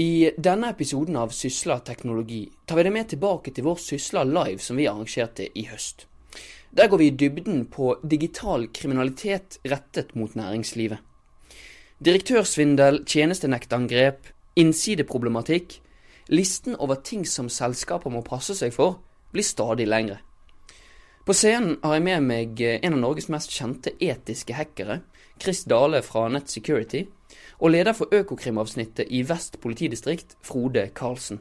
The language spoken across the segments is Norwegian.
I denne episoden av Sysla teknologi tar vi det med tilbake til vår Sysla Live som vi arrangerte i høst. Der går vi i dybden på digital kriminalitet rettet mot næringslivet. Direktørsvindel, tjenestenektangrep, innsideproblematikk. Listen over ting som selskaper må passe seg for, blir stadig lengre. På scenen har jeg med meg en av Norges mest kjente etiske hackere, Chris Dale fra Net Security, og leder for Økokrim-avsnittet i Vest politidistrikt, Frode Karlsen.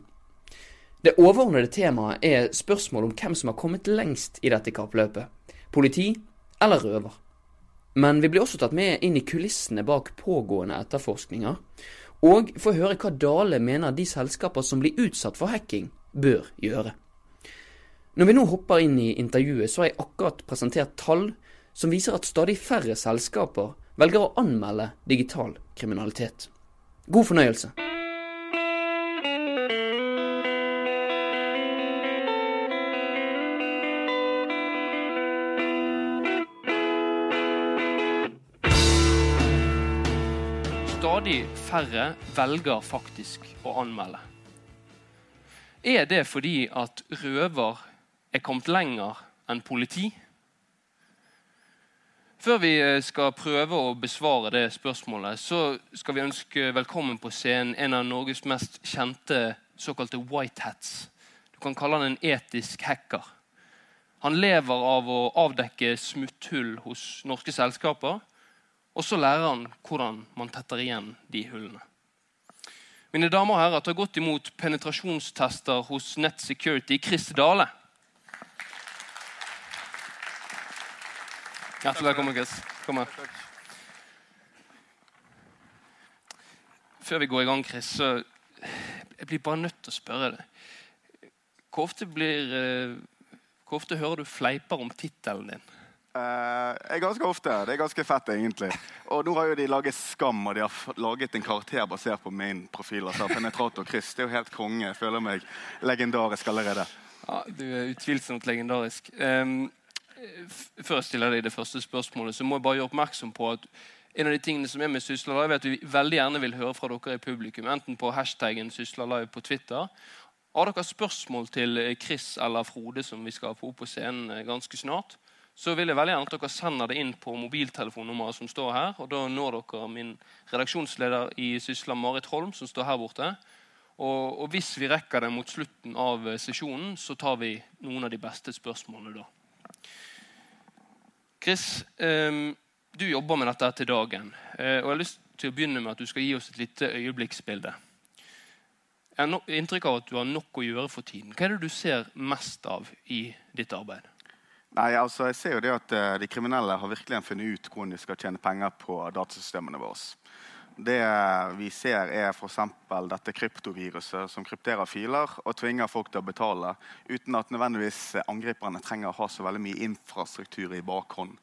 Det overordnede temaet er spørsmål om hvem som har kommet lengst i dette kappløpet. Politi eller røver. Men vi blir også tatt med inn i kulissene bak pågående etterforskninger, og får høre hva Dale mener de selskaper som blir utsatt for hacking, bør gjøre. Når vi nå hopper inn i intervjuet, så har jeg akkurat presentert tall som viser at stadig færre selskaper velger å anmelde digital kriminalitet. God fornøyelse. Stadig færre velger faktisk å anmelde. Er det fordi at røver er kommet lenger enn politi? Før vi eh, skal prøve å besvare det spørsmålet, så skal vi ønske velkommen på scenen en av Norges mest kjente såkalte white hats. Du kan kalle han en etisk hacker. Han lever av å avdekke smutthull hos norske selskaper. Og så lærer han hvordan man tetter igjen de hullene. Mine damer og herrer, ta godt imot penetrasjonstester hos Net Security, Chris Dale. Hjertelig velkommen, Chris. Kom her. Før vi går i gang, Chris, så jeg blir bare nødt til å spørre deg. Hvor ofte, blir, eh, hvor ofte hører du fleiper om tittelen din? Uh, ganske ofte. Det er ganske fett, egentlig. Og nå har jo de laget Skam, og de har laget en karakter basert på min profil. altså Penetrator Chris. Det er jo helt konge. Jeg føler meg legendarisk allerede. Ja, Du er utvilsomt legendarisk. Um, før jeg stiller deg det første spørsmålet, så må jeg bare gjøre oppmerksom på at en av de tingene som er med Sysla er at vi veldig gjerne vil høre fra dere i publikum. Enten på hashtaggen Sysla Live på Twitter. Har dere spørsmål til Chris eller Frode som vi skal få opp på scenen eh, ganske snart, så vil jeg veldig gjerne at dere sender det inn på mobiltelefonnummeret som står her. og Da når dere min redaksjonsleder i Sysla, Marit Holm, som står her borte. Og, og hvis vi rekker det mot slutten av eh, sesjonen, så tar vi noen av de beste spørsmålene da. Chris, um, du jobber med dette til dagen. Uh, og Jeg har lyst til å begynne med at du skal gi oss et lite øyeblikksbilde. Jeg har no inntrykk av at du har nok å gjøre for tiden. Hva er det du ser mest av i ditt arbeid? Nei, altså jeg ser jo det at uh, De kriminelle har virkelig funnet ut hvordan de skal tjene penger på datasystemene våre. Det vi ser, er f.eks. dette kryptoviruset som krypterer filer og tvinger folk til å betale uten at nødvendigvis angriperne trenger å ha så veldig mye infrastruktur i bakhånd.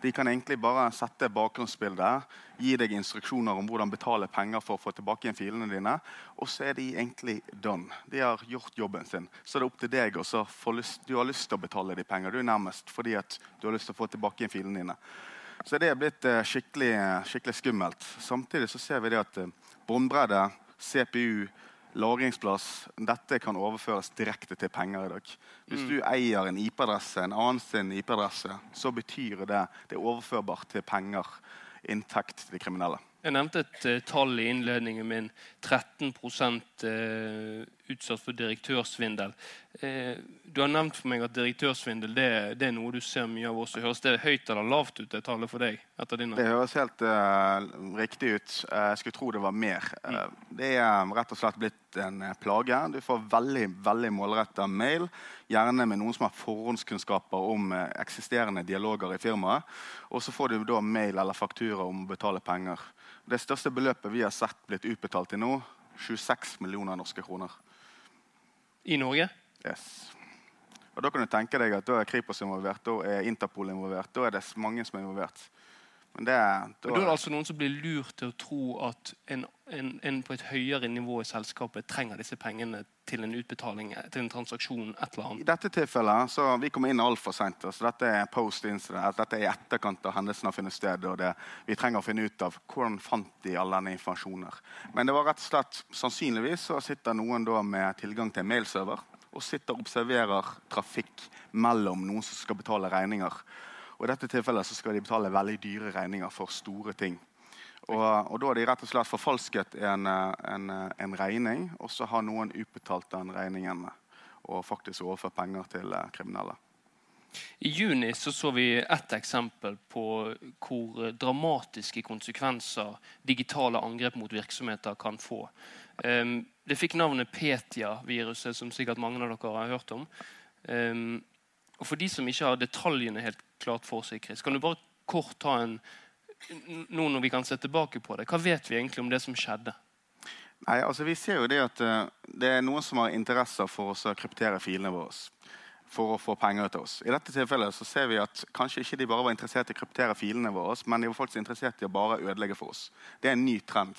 De kan egentlig bare sette bakgrunnsbildet, gi deg instruksjoner om hvordan betale penger for å få tilbake igjen filene dine, og så er de egentlig done. De har gjort jobben sin. Så det er opp til deg også. Du har lyst til å betale de penger, du er nærmest fordi at du har lyst til å få tilbake igjen filene dine. Så det er blitt uh, skikkelig, skikkelig, skummelt. Samtidig så ser vi det at uh, båndbredde, CPU, lagringsplass Dette kan overføres direkte til penger i dag. Hvis mm. du eier en IP-adresse, en annen sin IP-adresse, så betyr det det er overførbart til penger, inntekt til de kriminelle. Jeg nevnte et tall i innledningen min. 13 uh, utsatt for direktørsvindel. Eh, du har nevnt for meg at direktørsvindel det, det, er noe du ser mye av også. Høres det høyt eller lavt ut, det tallet for deg? Det høres helt uh, riktig ut. jeg skulle tro det var mer. Mm. det er rett og slett blitt en plage. Du får veldig veldig målretta mail, gjerne med noen som har forhåndskunnskaper om eksisterende dialoger i firmaet. Og så får du da mail eller faktura om å betale penger. Det største beløpet vi har sett blitt utbetalt til nå, 26 millioner norske kroner. I Norge? Yes. Og Da kan du tenke deg at da er Kripos involvert, da er Interpol involvert. Da er det mange som er involvert. Men det, da, Men da er det altså noen som blir lurt til å tro at en, en, en på et høyere nivå i selskapet trenger disse pengene til en utbetaling, til en transaksjon, et eller annet? I dette tilfellet så Vi kom inn altfor seint. Så dette er post incident. Dette er i etterkant av hendelsen har funnet sted. og det, Vi trenger å finne ut av hvordan fant de all denne informasjonen. Men det var rett og slett sannsynligvis så sitter noen da med tilgang til en mailserver og sitter og observerer trafikk mellom noen som skal betale regninger. Og I dette tilfellet skal de betale veldig dyre regninger for store ting. Og, og Da har de rett og slett forfalsket en, eh, en, eh, en regning, og så har noen utbetalt den regningen og faktisk overført penger til eh, kriminelle. I juni så, så vi ett eksempel på hvor dramatiske konsekvenser digitale angrep mot virksomheter kan få. Um, det fikk navnet Petia-viruset, som sikkert mange av dere har hørt om. Ehm, og For de som ikke har detaljene helt klart for seg, Chris, kan du bare kort ta en nå når vi kan se tilbake på det, Hva vet vi egentlig om det som skjedde? Nei, altså Vi ser jo det at eh, det er noen som har interesser for å kryptere filene våre. For å få penger til oss. I dette tilfellet så ser vi at kanskje ikke de bare var interessert i å kryptere filene våre, men de var faktisk interessert i å bare ødelegge for oss. Det er en ny trend.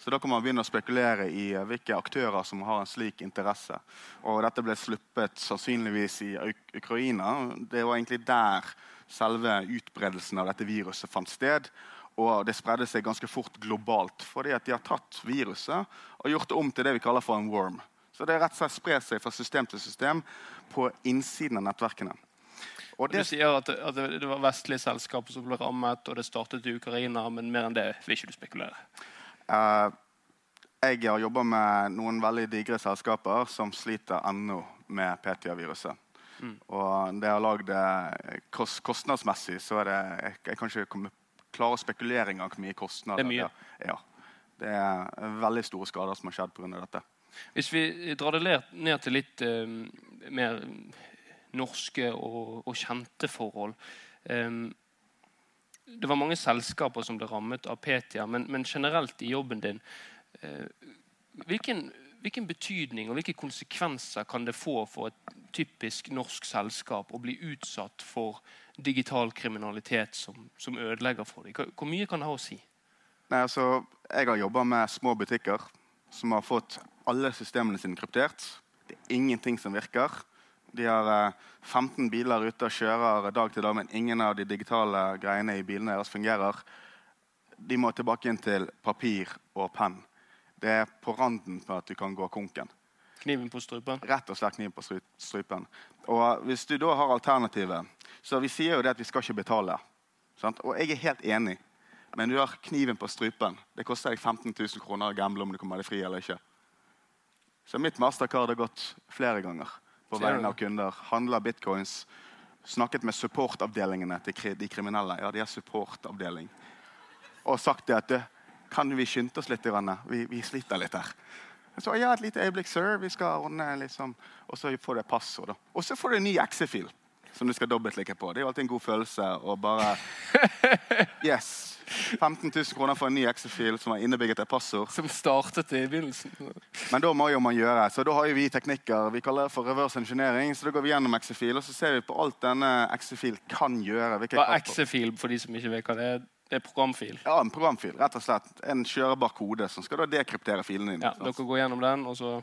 Så da kan man begynne å spekulere i eh, hvilke aktører som har en slik interesse. Og dette ble sluppet sannsynligvis i Uk Ukraina. Det var egentlig der selve utbredelsen av dette viruset fant sted. Og det spredde seg ganske fort globalt fordi at de har tatt viruset og gjort det om til det vi kaller for en worm. Så det er rett og slett sprer seg fra system til system på innsiden av nettverkene. Og Du sier at det, at det det var vestlige selskaper som ble rammet, og det startet i Ukraina, men mer enn det vil ikke du spekulere. Uh, jeg har jobba med noen veldig digre selskaper som sliter ennå med PTA-viruset. Mm. Og det har lagd eh, kost, Kostnadsmessig så er det Jeg, jeg kan ikke klare engang hvor mye kostnader Det er mye. Ja, ja. Det er veldig store skader som har skjedd pga. dette. Hvis vi drar det ned til litt eh, mer norske og, og kjente forhold eh, Det var mange selskaper som ble rammet av Petia, men, men generelt i jobben din eh, hvilken, hvilken betydning og hvilke konsekvenser kan det få for et typisk norsk selskap å bli utsatt for digital kriminalitet som, som ødelegger for dem? Hvor- mye kan det ha å si? Nei, altså, jeg har jobba med små butikker som har fått alle systemene sine kryptert. Det er ingenting som virker. De har eh, 15 biler ute og kjører dag til dag, men ingen av de digitale greiene i bilene deres fungerer. De må tilbake inn til papir og penn. Det er på randen på at du kan gå konken. Kniven på strupen? Rett og slett kniven på strupen. Og hvis du da har alternativet Så vi sier jo det at vi skal ikke betale. Sant? Og jeg er helt enig. Men du har kniven på strupen. Det koster deg 15 000 kroner å gamble om du kommer deg fri eller ikke. Så mitt mastercard har gått flere ganger på vegne av kunder. Handla bitcoins. Snakket med supportavdelingene til de kriminelle. Ja, de har supportavdeling. Og sagt det at «Du, kan vi skynde oss litt? Vi, vi sliter litt her. Så ja, et lite øyeblikk, sir. Vi skal ordne liksom Og så får du et passord. Og så får du en ny exe-fil som du skal dobbeltklikke på. Det er jo alltid en god følelse å bare Yes. 15 000 kroner for en ny exe-fil som har innebygget et passord. Som startet i begynnelsen. Men da må jo man gjøre. Så da har jo vi teknikker. Vi kaller det for reverse engineering. Så da går vi gjennom exe-fil, og så ser vi på alt denne exe-fil kan gjøre. Hva er exe-fil for de som ikke vet hva det er? Det er programfil. Ja, en programfil. Rett og slett. En kjørebar kode som skal da dekryptere filene dine. Ja, dere går gjennom den, og så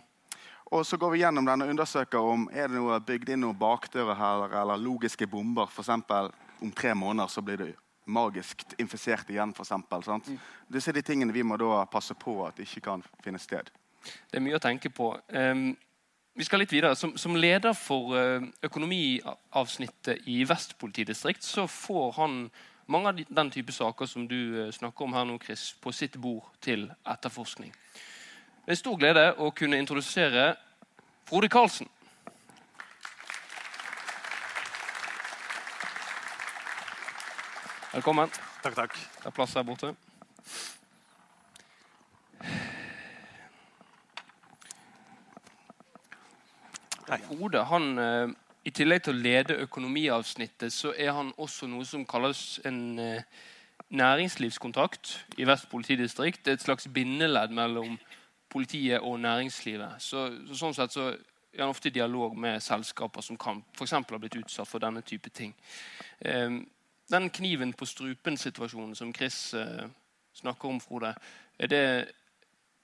Og så går vi gjennom den og undersøker om er det noe bygd inn noen bakdører her, eller logiske bomber. For eksempel, om tre måneder så blir det magisk infisert igjen. Eksempel, sant? Disse er de tingene vi må da passe på at ikke kan finne sted. Det er mye å tenke på. Um, vi skal litt videre. Som, som leder for eh, økonomiavsnittet i Vest politidistrikt, så får han mange av den type saker som du eh, snakker om her nå, Chris, på sitt bord til etterforskning. Det er en stor glede å kunne introdusere Frode Karlsen. Velkommen. Takk, takk. Det er plass her borte. Hei. Ode, han, eh, I tillegg til å lede økonomiavsnittet, så er han også noe som kalles en eh, næringslivskontakt i Vest politidistrikt. Det er et slags bindeledd mellom politiet og næringslivet. Så, så Sånn sett så er han ofte i dialog med selskaper som kan for eksempel ha blitt utsatt for denne type ting. Eh, Den kniven på strupen-situasjonen som Chris eh, snakker om, Frode, det,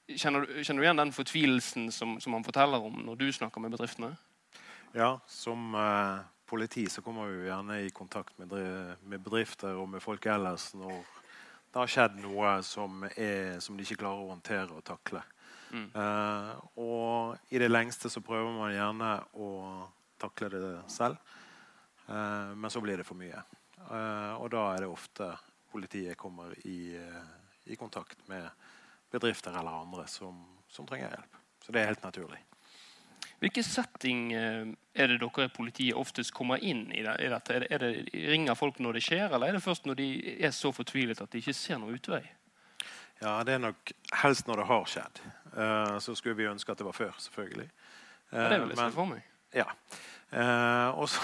kjenner, du, kjenner, du, igjen den fortvilelsen som, som, han forteller om når du snakker med bedriftene? Ja, som eh, politi så kommer vi gjerne i kontakt med, med, bedrifter og med folk ellers når det har skjedd noe som, er, som de ikke klarer å håndtere og takle. Mm. Eh, og i det lengste så prøver man gjerne å takle det selv. Eh, men så blir det for mye. Eh, og da er det ofte politiet kommer i, eh, i kontakt med bedrifter eller andre som, som, trenger hjelp. Så det er helt naturlig. Hvilken setting er det dere i politiet oftest kommer inn i, dette? Er det, er det, ringer folk når det skjer, eller er det først når de er så fortvilet at de ikke ser noen utvei? Ja, Det er nok helst når det har skjedd. Uh, så skulle vi ønske at det var før, selvfølgelig. Uh, ja, det vil jeg se for meg. Ja. Uh, også,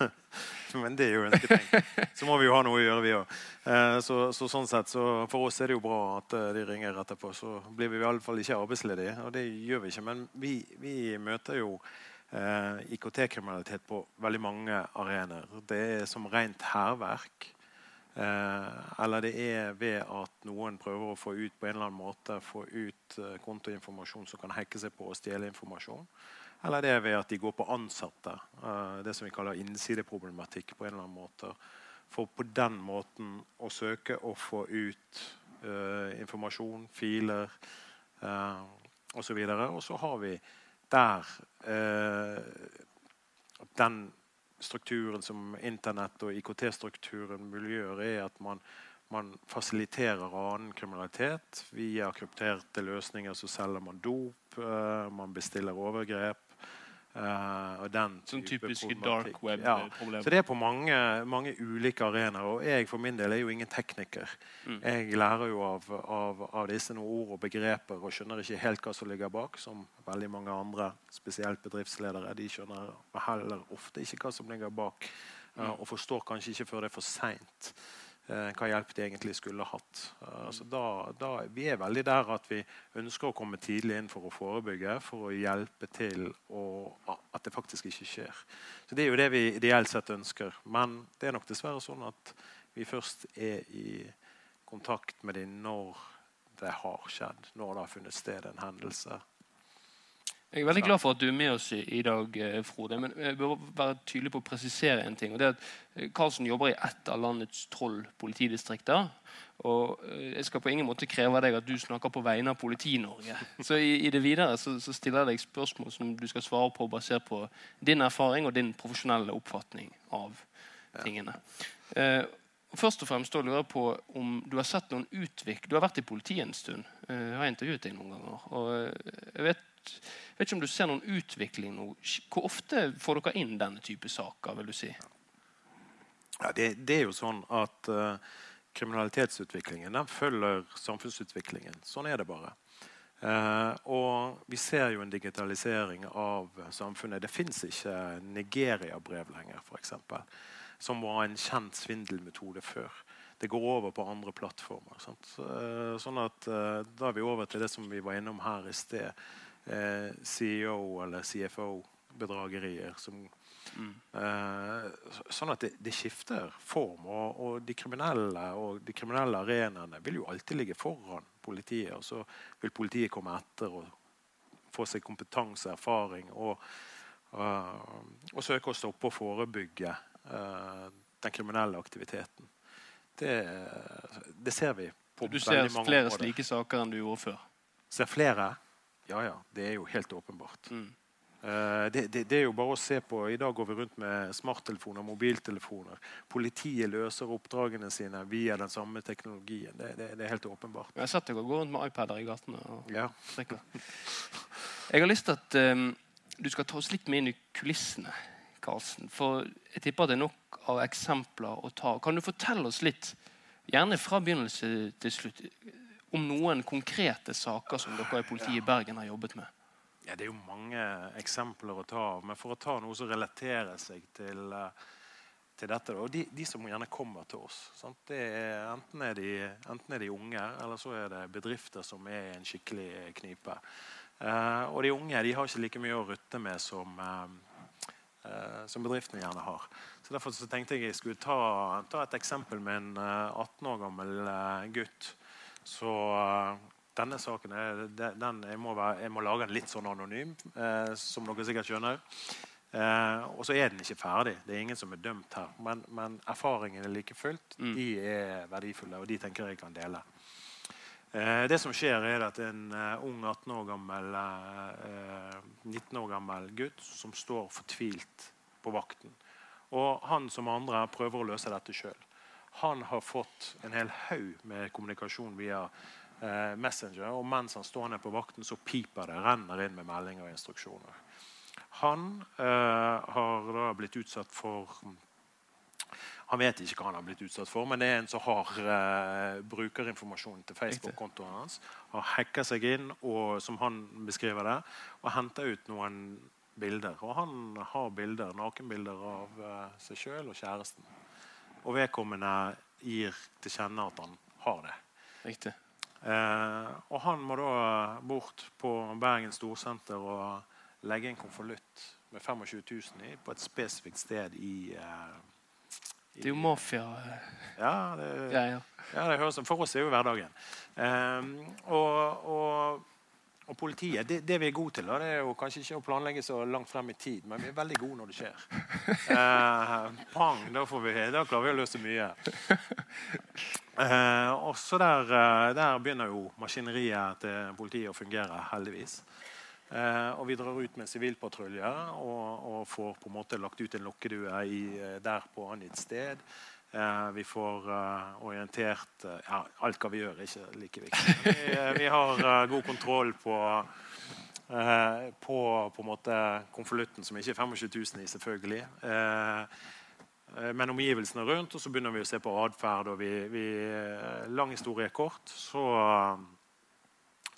men det er jo ønsketenkt. Så må vi jo ha noe å gjøre, vi òg. Uh, så, så, sånn sett, så for oss er det jo bra at uh, de ringer etterpå. Så blir vi i alle fall ikke arbeidsledige, og det gjør vi ikke. Men vi, vi møter jo IKT-kriminalitet på veldig mange arenaer. Det er som rent hærverk. eller det er ved at noen prøver å få ut på en eller annen måte få ut kontoinformasjon som kan hacke seg på og stjele informasjon. Eller det er ved at de går på ansatte. Uh, det som vi kaller innsideproblematikk. på en eller annen måte. For på den måten å søke å få ut uh, informasjon, filer uh, osv. Og så har vi der den strukturen som Internett og IKT-strukturen muliggjør, er at man, man fasiliterer annen kriminalitet. Via krypterte løsninger så selger man dop, man bestiller overgrep. Uh, sånn typiske dark web-problemer. Ja. Så det er på mange, mange ulike arenaer. Og jeg for min del er jo ingen tekniker. Mm. Jeg lærer jo av, av, av, disse ord og begreper og skjønner ikke helt hva som ligger bak. Som veldig mange andre, spesielt bedriftsledere. De skjønner heller ofte ikke hva som ligger bak. Uh. Og forstår kanskje ikke før det er for seint. Eh, hva hjelp de egentlig skulle hatt. Altså da, da, vi er veldig der at vi ønsker å komme tidlig inn for å forebygge, for å hjelpe til å, at det faktisk ikke skjer. Så Det er jo det vi ideelt sett ønsker. Men det er nok dessverre sånn at vi først er i kontakt med dem når det har skjedd, når det har funnet sted en hendelse jeg er veldig glad for at du er med oss i, dag, eh, Frode. Men jeg bør være tydelig på å presisere en ting. og det er at Karlsen eh, jobber i ett av landets tolv politidistrikter. Og eh, jeg skal på ingen måte kreve av deg at du snakker på vegne av Politi-Norge. Så i, i, det videre så, så, stiller jeg deg spørsmål som du skal svare på basert på din erfaring og din profesjonelle oppfatning av tingene. Ja. Uh, først og fremst da lurer jeg på om du har sett noen utvik... Du har vært i politiet en stund. Jeg har intervjuet deg noen ganger. og jeg vet vet ikke om du ser noen utvikling nå. Hvor ofte får dere inn denne type saker? vil du si? Ja, det, det er jo sånn at uh, kriminalitetsutviklingen den følger samfunnsutviklingen. Sånn er det bare. Uh, og vi ser jo en digitalisering av samfunnet. Det fins ikke Nigeria-brev lenger, f.eks. Som var en kjent svindelmetode før. Det går over på andre plattformer. Uh, sånn at Da er vi over til det som vi var innom her i sted eh, CEO- eller CFO-bedragerier. Mm. Eh, sånn at det, det, skifter form. Og, og, de kriminelle og de kriminelle arenaene vil jo alltid ligge foran politiet. Og så vil politiet komme etter og få seg kompetanse, erfaring og, uh, og søke å stoppe og forebygge uh, den kriminelle aktiviteten. Det, det ser vi på du veldig mange områder. Du ser flere slike saker enn du gjorde før? Ser flere? Ja, ja. Det er jo helt åpenbart. Mm. Uh, det, det, det, er jo bare å se på I dag går vi rundt med smarttelefoner, mobiltelefoner. Politiet løser oppdragene sine via den samme teknologien. Det, det er helt åpenbart. Jeg har sett dere gå rundt med iPader i gatene. ja. Jeg har lyst til at um, du skal ta oss litt med inn i kulissene. Karlsen, For jeg tipper det er nok av eksempler å ta. Kan du fortelle oss litt, gjerne fra begynnelse til slutt, om noen konkrete saker som dere i politiet i Bergen har jobbet med? Ja, Det er jo mange eksempler å ta av. Men for å ta noe som relaterer seg til, eh, til dette og de, de, som gjerne kommer til oss er, enten, er de, enten, er de, unge, eller så er det bedrifter som er i en skikkelig knipe. Uh, og de unge de har ikke like mye å rutte med som, uh, eh, som bedriftene gjerne har. Så Derfor så tenkte jeg jeg skulle ta, ta et eksempel med en eh, 18 år gammel eh, gutt. Så eh, denne saken er, de- den, jeg, må være, jeg må lage den litt sånn anonym, eh, som dere sikkert skjønner. Eh, og så er den ikke ferdig. Det er ingen som er dømt her. Men, men erfaringene like fullt Mm. de er verdifulle, og de tenker jeg kan dele. Eh, det som skjer, er at en eh, ung 18 år gammel, eh, 19 år gammel gutt som står fortvilt på vakten. Og han som andre prøver å løse dette sjøl. Han har fått en hel haug med kommunikasjon via eh, Messenger, og mens han står nede på vakten, så piper det, renner inn med meldinger og instruksjoner. Han eh, har da blitt utsatt for Han vet ikke hva han har blitt utsatt for, men det er en som har eh, brukerinformasjonen til Facebook-kontoen hans. Har hacka seg inn, og, som han beskriver det, og henta ut noen bilder. Og han har bilder, nakenbilder av eh, seg sjøl og kjæresten. Og vedkommende gir til kjenne at han har det. Riktig. Eh, og han må da bort på Bergen Storsenter og legge en konvolutt med 25 000 i på et spesifikt sted i, eh, i Det er jo mafia-greier. Ja, det, ja, det høres For oss er jo hverdagen. Eh, og, og, og politiet det, det vi er gode til, da, det er jo kanskje ikke å planlegge så langt frem i tid, men vi er veldig gode når det skjer. Eh, pang, da, får vi, da klarer vi å løse mye. Eh, og så der, eh, der begynner jo maskineriet til politiet å fungere, heldigvis. Eh, og vi drar ut med sivilpatruljer og, og får på en måte lagt ut en lokkedue i, eh, der på angitt sted. Eh, vi får eh, orientert eh, ja, Alt hva vi gjør, er ikke like viktig. Vi, vi har god kontroll på eh, på, på konvolutten, som ikke er 25 000 i, selvfølgelig. Men omgivelsene rundt, og så begynner vi å se på atferd. Og vi, vi, lang historie kort, så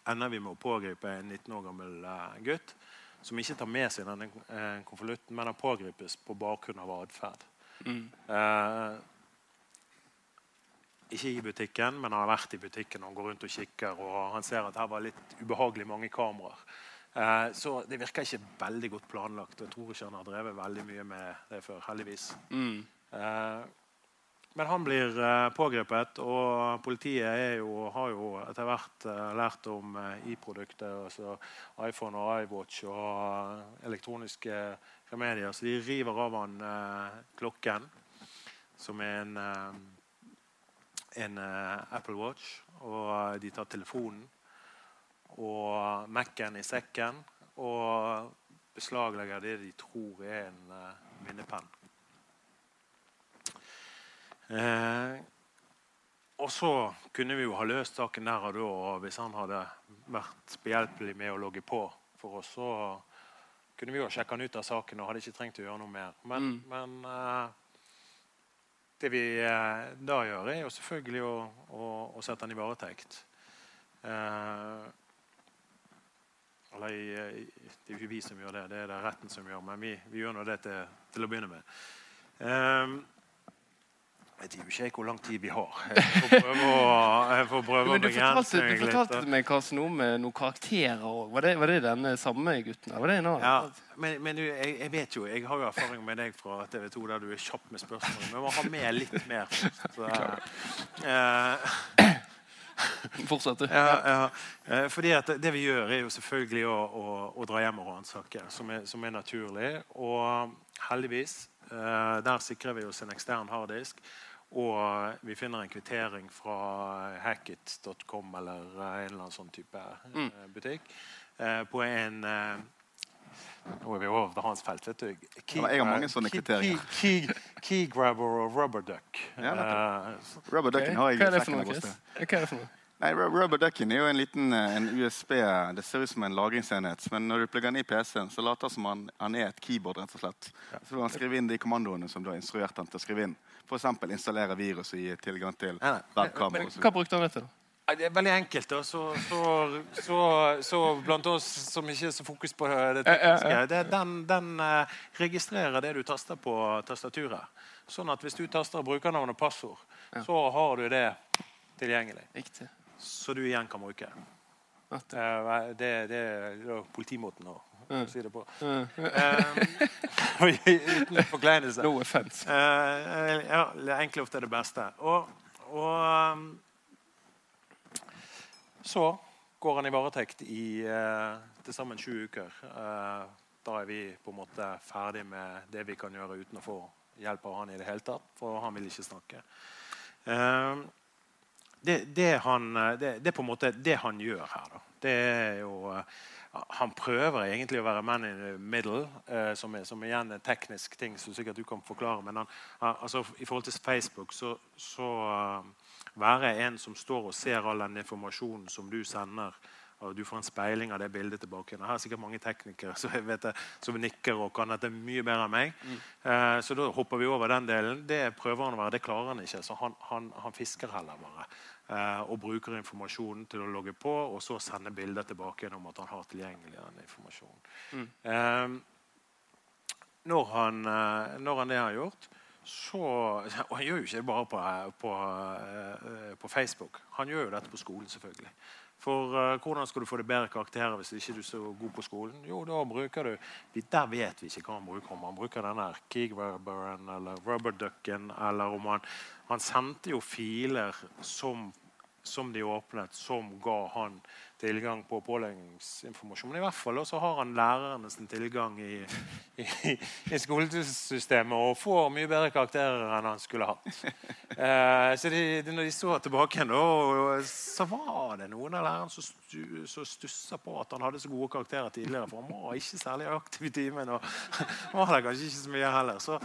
ender vi med å pågripe en 19 år gammel gutt som ikke tar med seg denne konvolutten, men han pågripes på bakgrunn av atferd. Mm. Eh, ikke i butikken, men han har vært i butikken og han går rundt og kikker. og Han ser at her var litt ubehagelig mange kameraer. Eh, så det virker ikke veldig godt planlagt. og Jeg tror ikke han har drevet veldig mye med det før, heldigvis. Mm. Eh, men han blir eh, pågrepet, og politiet jo, har jo etter hvert eh, lært om eh, i-produkter, altså iPhone og iWatch og eh, elektroniske remedier. Så de river av han klokken, som er en, en eh, Apple Watch, og de tar telefonen og Mac-en i sekken og beslaglegger det de tror er en eh, minnepenn. Eh, og så kunne vi jo ha løst saken der og da. og Hvis han hadde vært behjelpelig med å logge på for oss, så kunne vi jo ha sjekka han ut av saken og hadde ikke trengt å gjøre noe mer. Men, Mm. men eh, det vi eh, da gjør, er jo selvfølgelig å, å, å sette han i varetekt. Eh, eller i, det er jo ikke vi som gjør det, det er det retten som gjør, men vi, vi gjør nå det til, til å begynne med. Jeg vet jo ikke hvor lang tid vi har. Jeg får prøve å, jeg får prøve du fortalte, du fortalte meg Karsten, noe med noen karakterer òg. Var, var det denne samme gutten? Var det en annen? Ja, men, men du, jeg, jeg vet jo, jeg har jo erfaring med deg fra TV 2, der du er kjapp med spørsmål. Men vi må ha med litt mer. Så, eh, Fortsett, du. Ja, ja. Eh, Fordi at det vi gjør, er jo selvfølgelig å, å, å dra hjem og ransake, som, er- som er naturlig. Og heldigvis, eh, der sikrer vi oss en ekstern harddisk. Og vi finner en kvittering fra hackit.com eller eh, en eller annen sånn type mm. butikk eh, på en eh, Nå er vi over til hans felt. vet du. Key, Ja, jeg har mange sånne key- kvitteringer. Key, key, key grabber og rubber duck. Ja, Eh, Rubber ducken har jeg i sekken der borte. Hva er det for noe? Nei, Rubber ducken er jo en liten eh, en USB Det ser ut som en lagringsenhet. Men når du plugger den i PC-en, så later det som han, han er et keyboard. rett og slett. Så kan han skrive inn de kommandoene som du har instruert han til å skrive inn. F.eks. installere virus og gi tilgang til webkamera. Hva brukte han det til? Det er veldig enkelt. Da. Så, så, så, så blant oss som ikke er så fokus på det tekniske det, Den, den eh, registrerer det du taster på tastaturet. Sånn at hvis du taster brukernavn og passord, så har du det tilgjengelig. Riktig. Så du igjen kan bruke. Nettopp. Eh, Det, det er politimåten å for å si det på. Mm. Eh, uten forkleinelse. No offense. Eh, ja, enkle ofte er det beste. Og, og um, så går han i varetekt i uh, til sammen sju uker. Uh, da er vi på en måte ferdig med det vi kan gjøre uten å få hjelp av han i det hele tatt, for han vil ikke snakke. Det, det, han, det, det, er på en måte det han gjør her, da. Det er jo han prøver egentlig å være man in the middle, eh, som, er, som igjen er teknisk ting som sikkert du kan forklare. Men han, altså, i forhold til Facebook så, så uh, være en som står og ser all den informasjonen som du sender, og du får en speiling av det bildet tilbake. Her er sikkert mange teknikere som, det, som nikker og kan dette mye bedre enn meg. Mm. Uh, så da hopper vi over den delen. Det prøver han å være, det klarer han ikke. Så han, han, han fisker heller bare. Eh, og bruker informasjonen til å logge på, og så sende bilder tilbake om at han har tilgjengelig den informasjonen. Mm. Eh, når, han, eh, når, han, det har gjort, så Og han gjør jo ikke det bare på, på, på, Facebook. Han gjør jo dette på skolen, selvfølgelig. For uh, hvordan skal du få det bedre karakterer hvis ikke du er så god på skolen? Jo, da bruker du Der vet vi ikke hva han bruker. Om han bruker denne Keegwebberen eller Rubberducken, eller om han Han sendte jo filer som som de åpnet, som ga han tilgang på påleggingsinformasjon. Men i hvert fall så har han lærerne sin tilgang i, i, i, skolesystemet og får mye bedre karakterer enn han skulle hatt. Eh, så de, når de så tilbake igjen, så var det noen av lærerne som, stu, stussa på at han hadde så gode karakterer tidligere. For han var ikke særlig aktiv i timen, og var det kanskje ikke så mye heller. Så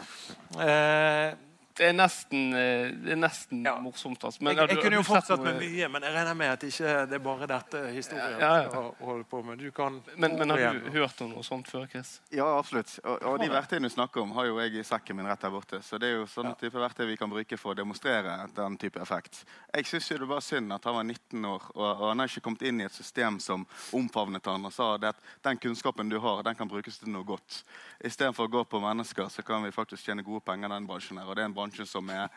eh, det er nesten, eh, det er nesten ja. morsomt. Altså. Men, jeg, jeg, kunne jo fortsatt med mye, men jeg regner med at ikke det er bare dette historien ja, ja. holder på med. Kan, men, men, har du hørt om noe sånt før, Chris? Ja, absolutt. Og, og de verktøyene du snakker om, har jo jeg i sekken min rett her borte. Så det er jo sånne type verktøy vi kan bruke for å demonstrere den type effekt. Jeg syns det var synd at han var 19 år, og, og, han har ikke kommet inn i et system som omfavnet han og sa at den kunnskapen du har, den kan brukes til noe godt. Istedenfor å gå på mennesker, så kan vi faktisk tjene gode penger i den bransjen her. og det er en bransje som er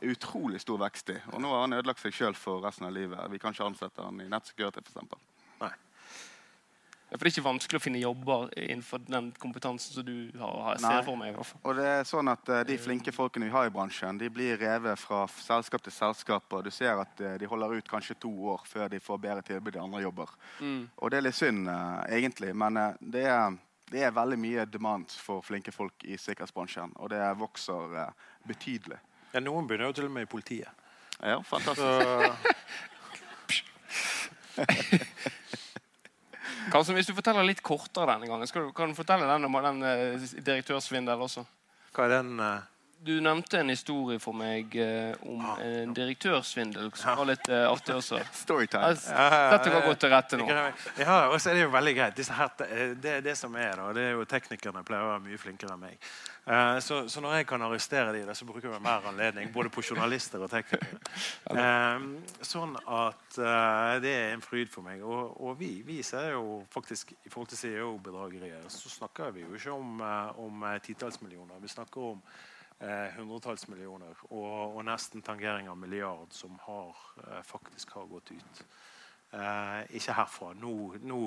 utrolig stor vekst i. Og nå har han ødelagt seg sjøl for resten av livet. Vi kan ikke ansette han i nettsecurity f.eks. Nei. Ja, for Det er ikke vanskelig å finne jobber innenfor den kompetansen som du har, har ser for meg. Og det er sånn at uh, De flinke folkene vi har i bransjen, de blir revet fra selskap til selskap. og Du ser at uh, de holder ut kanskje to år før de får bedre tilbud i andre jobber. Mm. Og Det er litt synd, uh, egentlig. Men det er det er veldig mye demand for flinke folk i sikkerhetsbransjen. Og det vokser eh, betydelig. Ja, Noen begynner jo til og med i politiet. Ja, fantastisk. Karlsson, Hvis du forteller litt kortere denne gangen, skal du, kan du fortelle den om den uh, direktørsvindelen også? Hva er den? Uh du nevnte en historie for meg eh, om ah. en direktørsvindel som var litt eh, artig også. Storytime. Dette går godt til rette nå. Ja, og så er det jo veldig greit. Her, det det, det som er da, det er jo Teknikerne pleier å være mye flinkere enn meg. Eh, så, så, når jeg kan arrestere de, så bruker vi mer anledning. Både på journalister og teknikere. Uh, sånn at uh, det er en fryd for meg. Og, og vi, vi, ser jo faktisk I forhold til CEO-bedragerier så snakker vi jo ikke om, om titalls millioner. Vi snakker om Eh, hundretalls millioner og, og, nesten tangering av milliard som har, eh, faktisk har gått ut. Eh, ikke herfra. Nå, nå,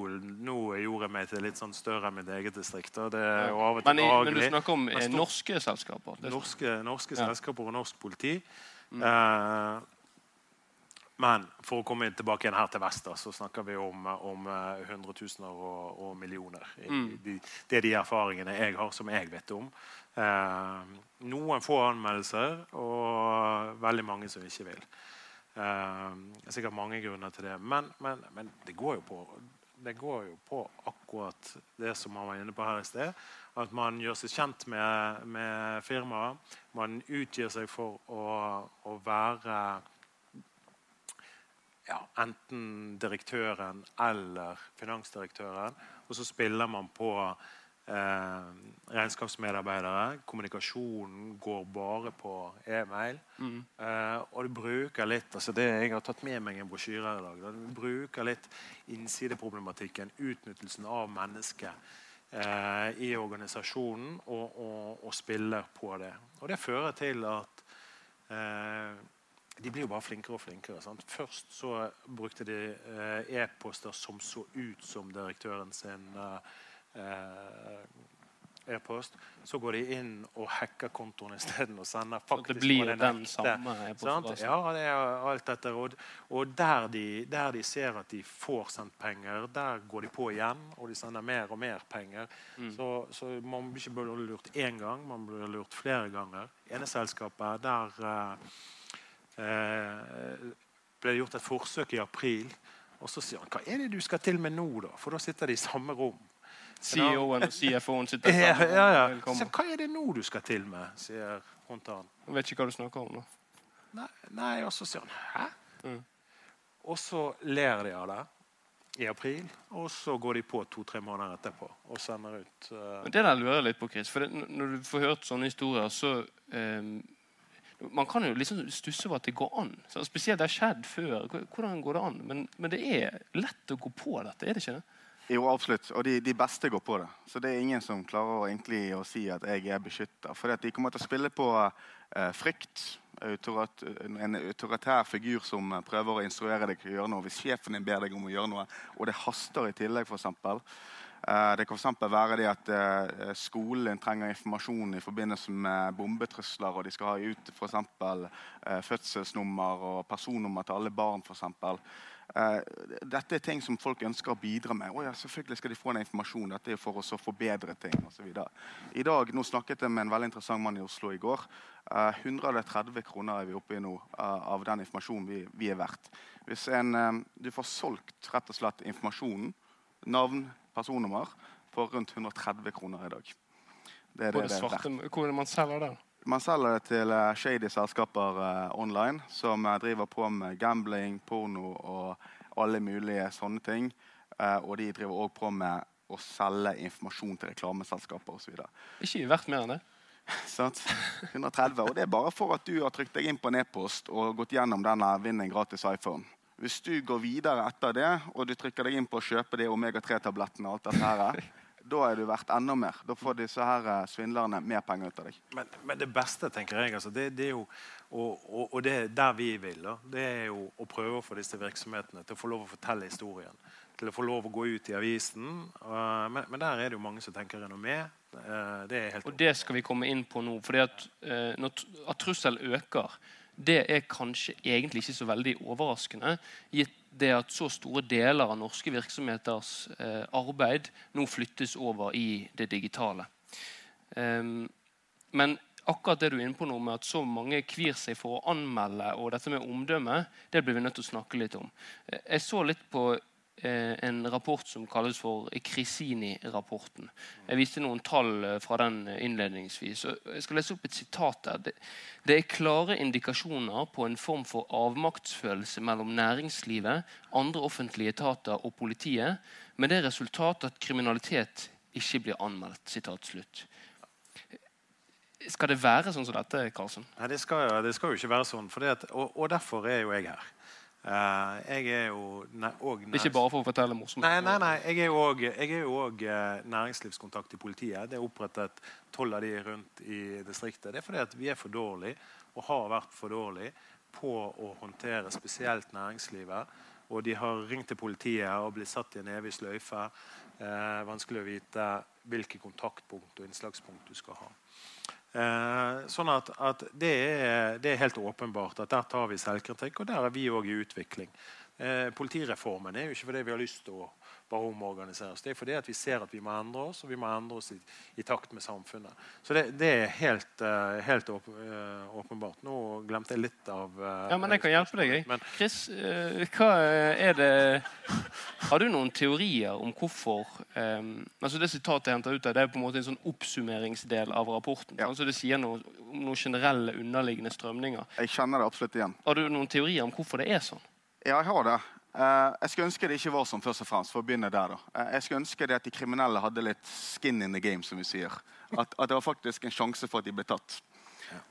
nå, gjorde jeg meg til litt sånn større enn mitt eget distrikt. Det er jo av og til men, men, du snakker om eh, norske selskaper? Norske, norske ja. selskaper og norsk politi. Mm. Eh, men for å komme tilbake igjen her til vest, så snakker vi om, om hundretusener og, og, millioner. Mm. De, det er de erfaringene jeg har, som jeg vet om. Eh, noen få anmeldelser og veldig mange som ikke vil. Eh, det er sikkert mange grunner til det. Men, men, men det, går på, det, går jo på, akkurat det som man var inne på her i sted. At man gjør seg kjent med, med firmaet. Man utgir seg for å, å være ja, enten direktøren eller finansdirektøren. Og så spiller man på eh, regnskapsmedarbeidere. Kommunikasjonen går bare på e-mail. Mm. Eh, og du bruker litt altså det, Jeg har tatt med meg en brosjyre i dag. Du bruker litt innsideproblematikken, utnyttelsen av mennesket eh, i organisasjonen, og, og, og, spiller på det. Og det fører til at eh, de blir jo bare flinkere og flinkere. Sant? Først så brukte de eh, e-poster som så ut som direktøren sin. Uh, eh, e-post, så går de inn og hacker kontoen isteden. Og sender At det blir den den samme e-postadressen. Ja, det er alt dette. Og, og der, de, der de ser at de får sendt penger, der går de på igjen, og de sender mer og mer penger. Mm. Så, så man blir ikke bare lurt én gang, man blir lurt flere ganger. ene selskapet, der eh, eh, ble det gjort et forsøk i april. Og så sier han hva er det du skal til med nå, da? For da sitter de i samme rom. CEO-en og CFO-en sitter Ja, sammen. ja, ja. Velkommen. Så, hva er det nå du skal til med? sier hun til han. Jeg vet ikke hva du snakker om nå. Nei, nei, og så sier han hæ? Mm. Og så ler de av det i april, og så går de på to-tre måneder etterpå og sender ut uh... Men Det der lurer jeg litt på, Chris. For det, Når du får hørt sånne historier, så ehm, Man kan jo liksom stusse over at det går an. Så spesielt det har skjedd før. Hvordan går det an? Men, men det er lett å gå på dette, er det ikke det? Jo, absolutt. Og de, de beste går på det. Så det er ingen som klarer å, egentlig å si at jeg er beskytta. For de kommer til å spille på eh, frykt. Autorat, en autoritær figur som prøver å instruere deg til å gjøre noe. Hvis sjefen din ber deg om å gjøre noe, og det haster i tillegg, f.eks. Eh, det kan for eksempel være det at eh, skolen trenger informasjon i forbindelse med bombetrusler, og de skal ha ut f.eks. eksempel fødselsnummer og personnummer til alle barn. For. Eh, dette er ting som folk ønsker å bidra med. Å ja, selvfølgelig skal de få den informasjonen. Dette er for å forbedre ting og så. I dag, nå snakket jeg med en veldig interessant mann i Oslo i går. Eh, 130 kroner er vi oppe i nå eh, av den informasjonen vi, vi er verdt. Hvis en, eh, du får solgt rett og slett informasjonen, navn, personnummer, for rundt 130 kroner i dag. Det er det det svarte, hvor er det man selger det? Man selger det til eh, shady selskaper uh, online som eh, driver på med gambling, porno og alle mulige sånne ting. Uh, og de driver òg på med å selge informasjon til reklameselskaper osv. Ikke verdt mer enn det. Sant? 130. Og det er bare for at du har trykt deg inn på en e-post og gått gjennom denne vinn en gratis iPhone. Hvis du går videre etter det, og du trykker deg inn på å kjøpe de omega-3-tablettene, og alt dette her, da er du verdt enda mer. Da får disse her eh, svindlerne mer penger ut av deg. Men, men det beste, tenker jeg, altså, det, det er jo og, og, og det er der vi vil, da, det er jo å prøve å få disse virksomhetene til å få lov å fortelle historien. Til å få lov å gå ut i avisen. Uh, men, men der er det jo mange som tenker renommé. Uh, det er helt Og det skal vi komme inn på nå. fordi at, eh, t- at trussel øker, det er kanskje egentlig ikke så veldig overraskende, gitt det at så store deler av norske virksomheters eh, arbeid nå flyttes over i det digitale. Um, men akkurat det du er inne på nå med at så mange kvir seg for å anmelde, og dette med omdømme, det blir vi nødt til å snakke litt om. Eh, Jeg så litt på en rapport som kalles for Krisini-rapporten. Jeg viste noen tall eh, fra den eh, innledningsvis. Jeg skal lese opp et sitat der. Det, er klare indikasjoner på en form for avmaktsfølelse mellom næringslivet, andre offentlige etater og politiet, med det resultat at kriminalitet ikke blir anmeldt. Sitat slutt. Skal det være sånn som dette, Karlsen? Nei, det skal, det skal jo ikke være sånn. Det og, og derfor er jo jeg her. Eh, jeg er jo og Ikke bare for å fortelle morsomt. Nei, nei, nei. Jeg er jo òg- eh, næringslivskontakt i politiet. Det er opprettet tolv av de rundt i distriktet. Det er fordi at vi er for dårlige, og har vært for dårlige, på å håndtere spesielt næringslivet. Og de har ringt til politiet og blitt satt i en evig sløyfe. Eh, vanskelig å vite hvilke kontaktpunkt og innslagspunkt du skal ha. Eh, sånn at, at det, er, det er helt åpenbart at der tar vi selvkritikk, og der er vi òg i utvikling. Eh, politireformen er jo ikke fordi vi har lyst til å bare omorganisere oss. Det er fordi at vi ser at vi må endre oss, og vi må endre oss i, i takt med samfunnet. Så det, det er helt, uh, helt åp uh, åpenbart. Nå glemte jeg litt av uh, Ja, men jeg kan hjelpe deg. jeg. Men, Chris, hva er det Har du noen teorier om hvorfor um, altså Det sitatet jeg henter ut av, det er på en måte en sånn oppsummeringsdel av rapporten. Ja. Altså Det sier noe om noen generelle underliggende strømninger. Jeg kjenner det absolutt igjen. Har du noen teorier om hvorfor det er sånn? Ja, jeg har det. Eh, jeg skulle ønske det ikke var sånn, først og fremst, for å begynne der. da. Eh, jeg skulle ønske det at de kriminelle hadde litt skin in the game, som vi sier. At, at det var faktisk en sjanse for at de ble tatt.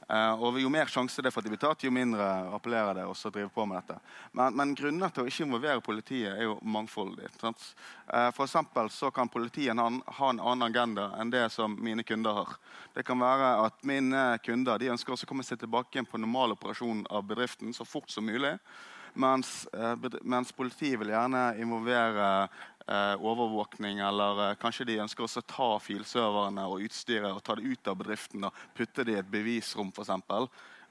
Uh, og Jo mer sjanse det er for at de blir tatt, jo mindre appellerer det å drive på med dette. Men, men grunner til å ikke involvere politiet er jo mangfoldig. sant? Uh, for så kan politiet ha, ha en annen agenda enn det som mine kunder har. Det kan være at mine kunder de ønsker også å komme seg tilbake på normal operasjon av bedriften så fort som mulig. Mens, eh, mens politiet vil gjerne involvere eh, overvåkning, eller eh, kanskje de ønsker også å ta filserverne og utstyret og ta det ut av bedriften og putte det i et bevisrom, f.eks.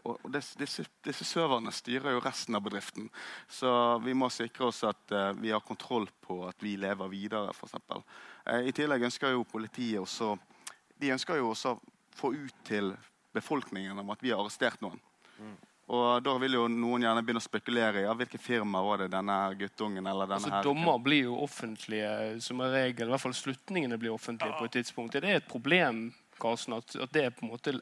Og disse, disse serverne styrer jo resten av bedriften. Så vi må sikre oss at eh, vi har kontroll på at vi lever videre, f.eks. Uh, I tillegg ønsker jo politiet også De ønsker jo også få ut til befolkningen om at vi har arrestert noen. Og da vil jo noen gjerne begynne å spekulere i ja, hvilke firma var det denne guttungen eller denne Altså, her dommer blir jo offentlige som en regel. I hvert fall slutningene blir offentlige på et tidspunkt. Er det et problem Karlsen, at, at det på en måte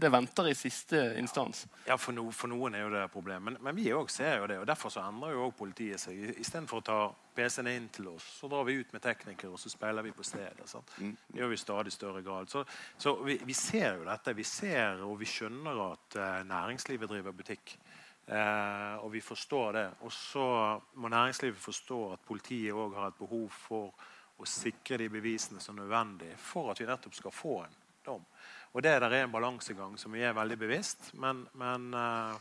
det venter i siste instans? Ja, for, no, for noen er jo det problemet. Men, men vi òg ser jo det. og Derfor så endrer jo også politiet seg. Istedenfor å ta PC-en inn til oss, så drar vi ut med teknikere og så speiler vi på stedet. sant? Det gjør vi i stadig større grad. Så, så vi, vi ser jo dette. Vi ser og vi skjønner at eh, næringslivet driver butikk. Eh, og vi forstår det. Og så må næringslivet forstå at politiet òg har et behov for å sikre de bevisene som er nødvendig for at vi nettopp skal få en dom. Og det der er en balansegang som vi er veldig bevisst, men, men eh,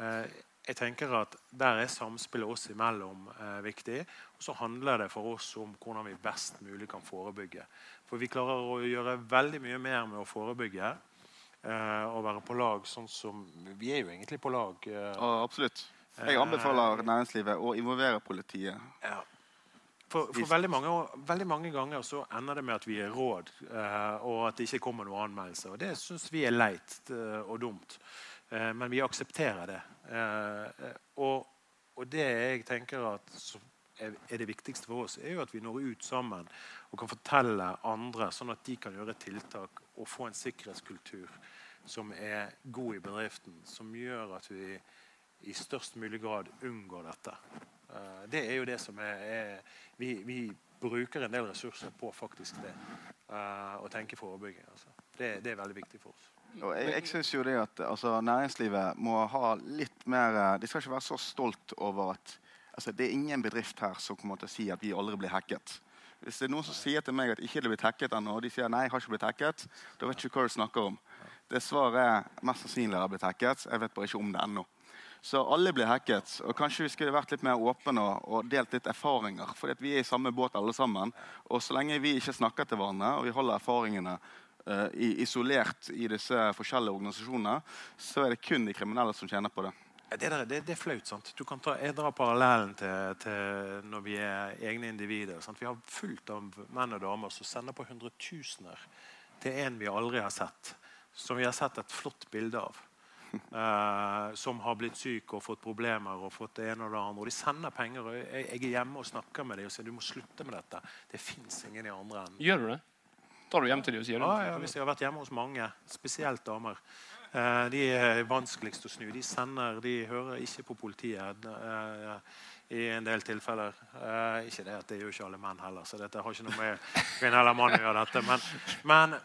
eh, jeg tenker at der er samspillet oss imellom eh, viktig. Og så handler det for oss om hvordan vi best mulig kan forebygge. For vi klarer å gjøre veldig mye mer med å forebygge eh, og være på lag sånn som Vi er jo egentlig på lag. eh, Ja, absolutt. Jeg anbefaler næringslivet å involvere politiet. Ja. For, for veldig, mange, veldig mange ganger så ender det med at vi er råd, eh, og at det ikke kommer noen anmeldelse. Og det syns vi er leit eh, og dumt. Eh, men vi aksepterer det. Og, og det jeg tenker at er, det viktigste for oss, er jo at vi når ut sammen og kan fortelle andre, sånn at de kan gjøre tiltak og få en sikkerhetskultur som er god i bedriften, som gjør at vi i størst mulig grad unngår dette. Det er jo det som er, er vi, vi bruker en del ressurser på faktisk det. Uh, å tenke forebygging. Altså. Det, det er veldig viktig for oss. Og jeg, jeg synes jo det at altså, Næringslivet må ha litt mer eh, De skal ikke være så stolt over at altså, Det er ingen bedrift her som kommer til å si at vi aldri blir hacket. Hvis det er noen som sier til meg at ikke det blitt hacket ennå, og de sier nei, jeg har ikke blitt hacket, da vet jeg ikke hva du snakker om. Det svaret er mest sannsynlig har blitt hacket. Jeg vet bare ikke om det ennå. Så alle blir hacket. Og kanskje vi skulle vært litt mer åpne og, og delt litt erfaringer. For vi er i samme båt alle sammen. Og så lenge vi ikke snakker til hverandre, og vi holder erfaringene uh, isolert i disse forskjellige organisasjonene, så er det kun de kriminelle som tjener på det. Det, der, det, det er flaut. sant? Du kan ta, jeg drar parallellen til, til når vi er egne individer. Sant? Vi har fullt av menn og damer som sender på hundretusener til en vi aldri har sett. Som vi har sett et flott bilde av. Eh, som har blitt syk og fått problemer og fått det ene og det andre. Og de sender penger. og Jeg, jeg er hjemme og snakker med dem og sier du må slutte med dette. Det fins ingen i andre enden. Gjør du det? Tar du hjem til dem og sier det? Ja, ja, hvis jeg har vært hjemme hos mange, spesielt damer. Eh, de er vanskeligst å snu. De sender, de hører ikke på politiet eh, i en del tilfeller. Eh, ikke det at det gjør ikke alle menn heller, så dette har ikke noe med kvinne eller mann å gjøre. dette, men, men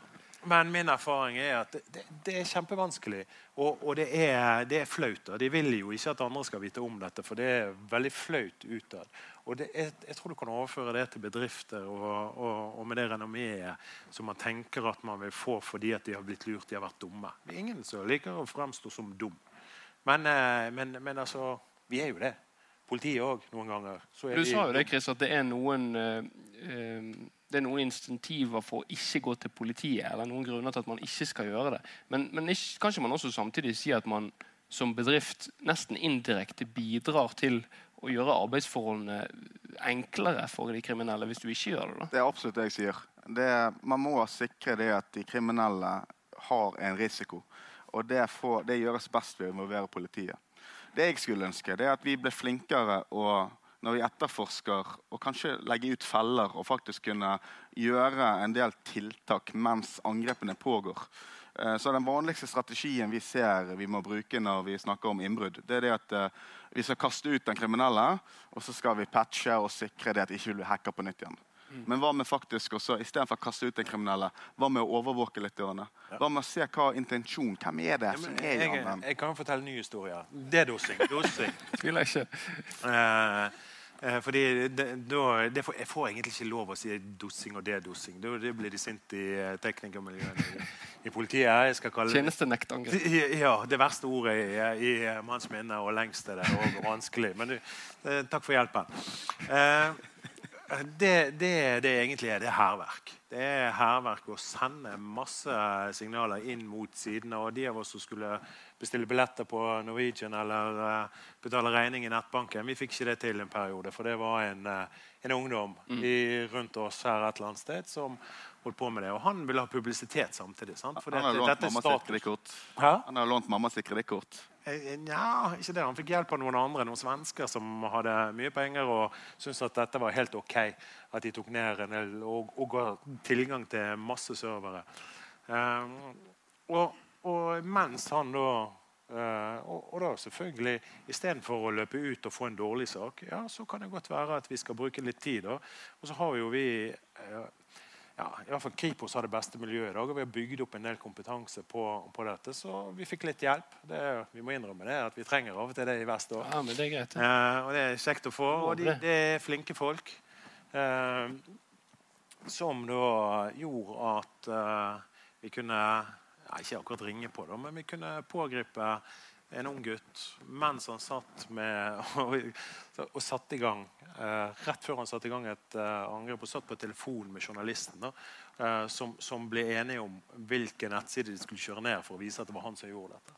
men min erfaring er at det, det, det er kjempevanskelig. Og, og det, er, det er flaut. Og De vil jo ikke at andre skal vite om dette, for det er veldig flaut utad. Og det er, jeg tror du kan overføre det til bedrifter og, og, og med det renommeet som man tenker at man vil få fordi at de har blitt lurt, de har vært dumme. Det er ingen som liker å fremstå som dum. Men, eh, men, men altså, vi er jo det. Politiet òg, noen ganger. Så er Du sa jo det. Chris, at det er noen eh, eh, det er noen insentiver for å ikke gå til politiet, eller noen grunner til at man ikke skal gjøre det. Men, men kanskje man også samtidig sier at man som bedrift nesten indirekte bidrar til å gjøre arbeidsforholdene enklere for de kriminelle hvis du ikke gjør det? da? Det er absolutt det jeg sier. Det, man må sikre det at de kriminelle har en risiko. Og det, får, det gjøres best ved å involvere politiet. Det jeg skulle ønske, det er at vi ble flinkere og når vi etterforsker, og kanskje legge ut feller og faktisk kunne gjøre en del tiltak mens angrepene pågår. Eh, Så Den vanligste strategien vi ser vi må bruke når vi snakker om innbrudd, det er det at eh, vi skal kaste ut den kriminelle, og så skal vi patche og sikre det at ikke blir hacka på nytt igjen. Men hva med faktisk også, istedenfor å kaste ut den kriminelle, hva med å overvåke litt? Dørene? Hva med å se hva intensjon Hvem er det som er i jeg, den? jeg kan fortelle nye ny historie. Det er dosing. dosing. Tviler ikke. Eh, Eh, fordi det, da, det får, Jeg får egentlig ikke lov å si dosing og dedosing. Da det blir de sint i teknikermiljøet i, i politiet. Jeg skal kalle Tjenestenektangrep. ja, det verste ordet i, i manns minne, og lengst er det og vanskelig. Men du, eh, takk for hjelpen. Eh, det, det, det egentlig er, det er hærverk. Det er hærverk å sende masse signaler inn mot sidene. Og de av oss som skulle bestille billetter på Norwegian eller uh, betale regning i nettbanken, vi fikk ikke det til en periode. For det var en, uh, en ungdom mm. i, rundt oss her et eller annet sted som holdt på med det. Og han ville ha publisitet samtidig. Sant? For han har lånt mammas kredittkort. Han har lånt mamma sitt kredittkort. Eh, Nja, ikke det. Han fikk hjelp av noen andre, noen svensker som hadde mye penger og syntes at dette var helt ok. At de tok ned en del og, og ga tilgang til masse servere. Um, og, og, mens han da uh, og, og, da selvfølgelig Istedenfor å løpe ut og få en dårlig sak, ja, så kan det godt være at vi skal bruke litt tid. Da. Og så har jo vi uh, ja, i hvert fall Kripos har det beste miljøet i dag, og vi har bygd opp en del kompetanse på, på dette. Så vi fikk litt hjelp. Det, vi må innrømme det, at vi trenger av og til det i Vest òg. Ja, men det er greit. Ja. Eh, og det er kjekt å få. Og de, det er flinke folk. Eh, som da gjorde at eh, vi kunne ja, Ikke akkurat ringe på, da, men vi kunne pågripe en ung gutt mens han satt med og, og satte i gang eh, Rett før han satte i gang et eh, angrep og satt på telefon med journalisten, da, eh, som, som, ble enige om hvilken nettside de skulle kjøre ned for å vise at det var han som gjorde dette.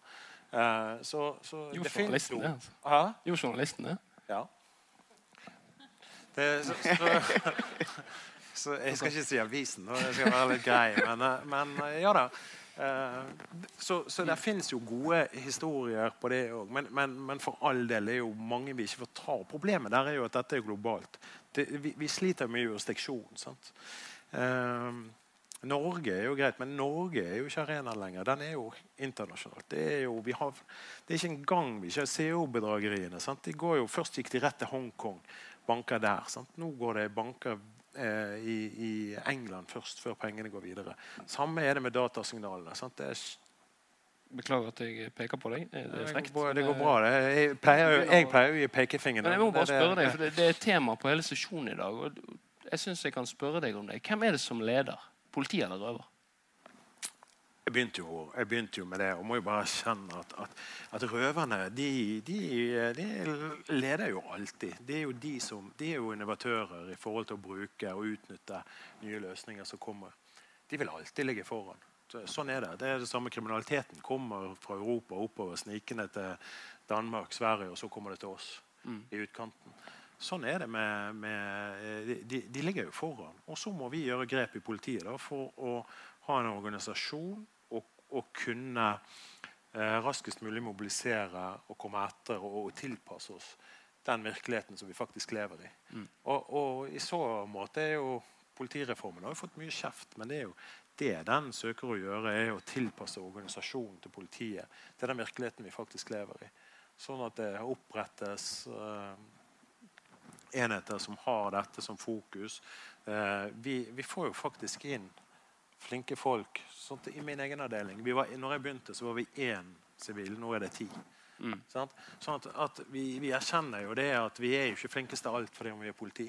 Eh, så, så jo, det journalisten det. Altså. Jo, journalisten det. Ja. Det, så, så, så, jeg skal ikke si avisen, det skal være litt grei, men, eh, men eh, ja da. Eh, så, så det fins jo gode historier på det òg. Men, men, men, for all del er jo mange vi ikke får ta. Problemet der er jo at dette er globalt. Det, vi, vi, sliter med jurisdiksjon. sant? Eh, Norge er jo greit, men Norge er jo ikke arena lenger. Den er jo internasjonalt. Det er jo, har, det er ikke engang vi ikke har CO-bedrageriene. De går jo, Først gikk de rett til Hongkong, banker der. Sant? Nå går det banker i, i, England først, før pengene går videre. Samme er det med datasignalene. Det er, Beklager at jeg peker på deg. Det, er frekt. Det går bra. Det. Jeg, pleier, jeg pleier å gi pekefingeren. Men jeg må bare spørre deg, for det, er tema på hele sesjonen i dag. og jeg synes jeg kan spørre deg om det. Hvem er det som leder? Politi eller røver? Jeg begynte, jo, jeg begynte jo med det og må jo bare erkjenne at, at, at røverne de, de, de, leder jo alltid. De er jo, de, som, de er jo innovatører i forhold til å bruke og utnytte nye løsninger som kommer. De vil alltid ligge foran. Sånn er det. Det er det samme Kriminaliteten kommer fra Europa oppover, snikende til Danmark, Sverige, og så kommer det til oss mm. i utkanten. Sånn er det med, med de, de, ligger jo foran. Og så må vi gjøre grep i politiet da, for å ha en organisasjon og, og kunne eh, raskest mulig mobilisere og komme etter og, og, tilpasse oss den virkeligheten som vi faktisk lever i. Mm. Og, og, i så måte er jo politireformen har jo fått mye kjeft, men det er jo det den søker å gjøre, er å tilpasse organisasjonen til politiet til den virkeligheten vi faktisk lever i. Sånn at det opprettes eh, enheter som har dette som fokus. Eh, vi, vi, får jo faktisk inn flinke folk. Sånn I min egen avdeling var, når jeg begynte, så var vi én sivil. Nå er det ti. Mm. Sånn at, at vi, vi, erkjenner jo det at vi er jo ikke flinkest til alt fordi om vi er politi.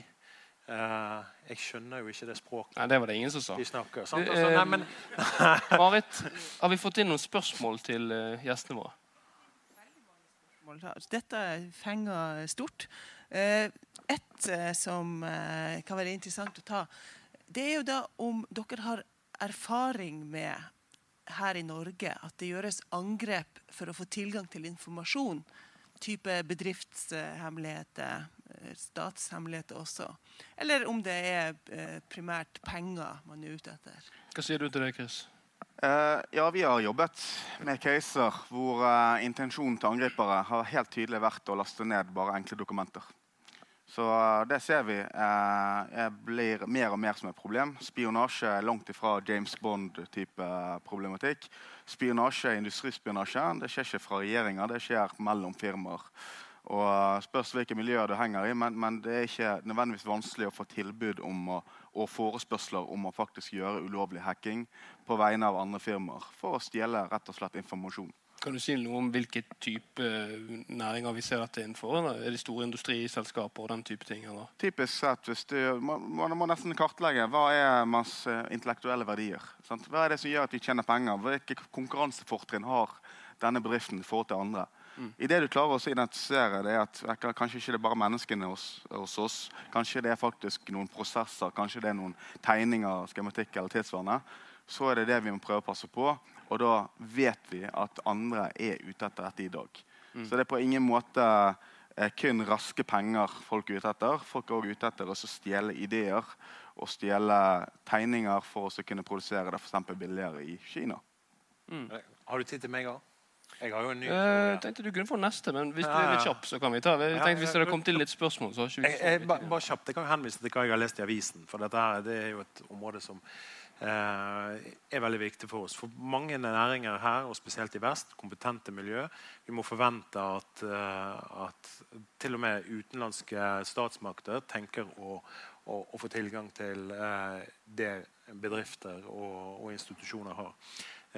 Uh, jeg skjønner jo ikke det språket Nei, det var det ingen som sa. de snakker. Sant? Altså, nei, men... Marit, har vi fått inn noen spørsmål til uh, gjestene våre? Dette fenger stort. Uh, et som kan være interessant å ta, det er jo da om dere har erfaring med her i Norge at det gjøres angrep for å få tilgang til informasjon. Type bedriftshemmeligheter, eh, statshemmeligheter også. Eller om det er eh, primært penger man er ute etter. Hva sier du til det, Chris? Uh, ja, Vi har jobbet med caser hvor uh, intensjonen til angripere har helt tydelig vært å laste ned bare enkle dokumenter. Så eh, det ser vi eh, blir mer og mer som et problem. Spionasje er langt ifra James Bond-type eh, problematikk. Spionasje, industrispionasje det skjer ikke fra regjeringa, det skjer mellom firmaer. Og eh, Spørs hvilke miljøer du henger i, men, men, det er ikke nødvendigvis vanskelig å få tilbud om å, og forespørsler om å faktisk gjøre ulovlig hacking på vegne av andre firmaer for å stjele rett og slett informasjon. Kan du si noe om hvilke type næringer vi ser dette innenfor? Eller? Er det store industriselskaper og den type ting? Eller? Typisk sett, hvis du, man, man må nesten kartlegge hva er manns eh, intellektuelle verdier. Sant? Hva er det som gjør at de tjener penger? Hvilke konkurransefortrinn har denne bedriften i forhold til andre? Mm. I det du klarer å identifisere det er at Kanskje ikke det er bare menneskene hos, hos, oss. Kanskje det er faktisk noen prosesser, kanskje det er noen tegninger, skematikk eller tilsvarende. Så er det det vi må prøve å passe på. Og da vet vi at andre er ute etter dette i dag. Mm. Så det er på ingen måte eh, kun raske penger folk er ute etter. Folk er også ute etter å stjele ideer og stjele tegninger for å kunne produsere det for billigere i Kina. Mm. Har du tid til meg òg? Jeg har jo en ny eh, Jeg tenkte du kunne få neste, men hvis du er litt kjapp, så kan vi ta Jeg tenkte Hvis det kommet til litt spørsmål, så har ikke vi jeg, jeg, bare, bare kjapt, Jeg kan henvise til hva jeg har lest i avisen. For dette her, det er jo et område som Eh, er veldig viktig for oss. For mange næringer her, og spesielt i vest, kompetente miljø, vi må forvente at, eh, at til og med utenlandske statsmakter tenker å, å, å få tilgang til det bedrifter og, og institusjoner har.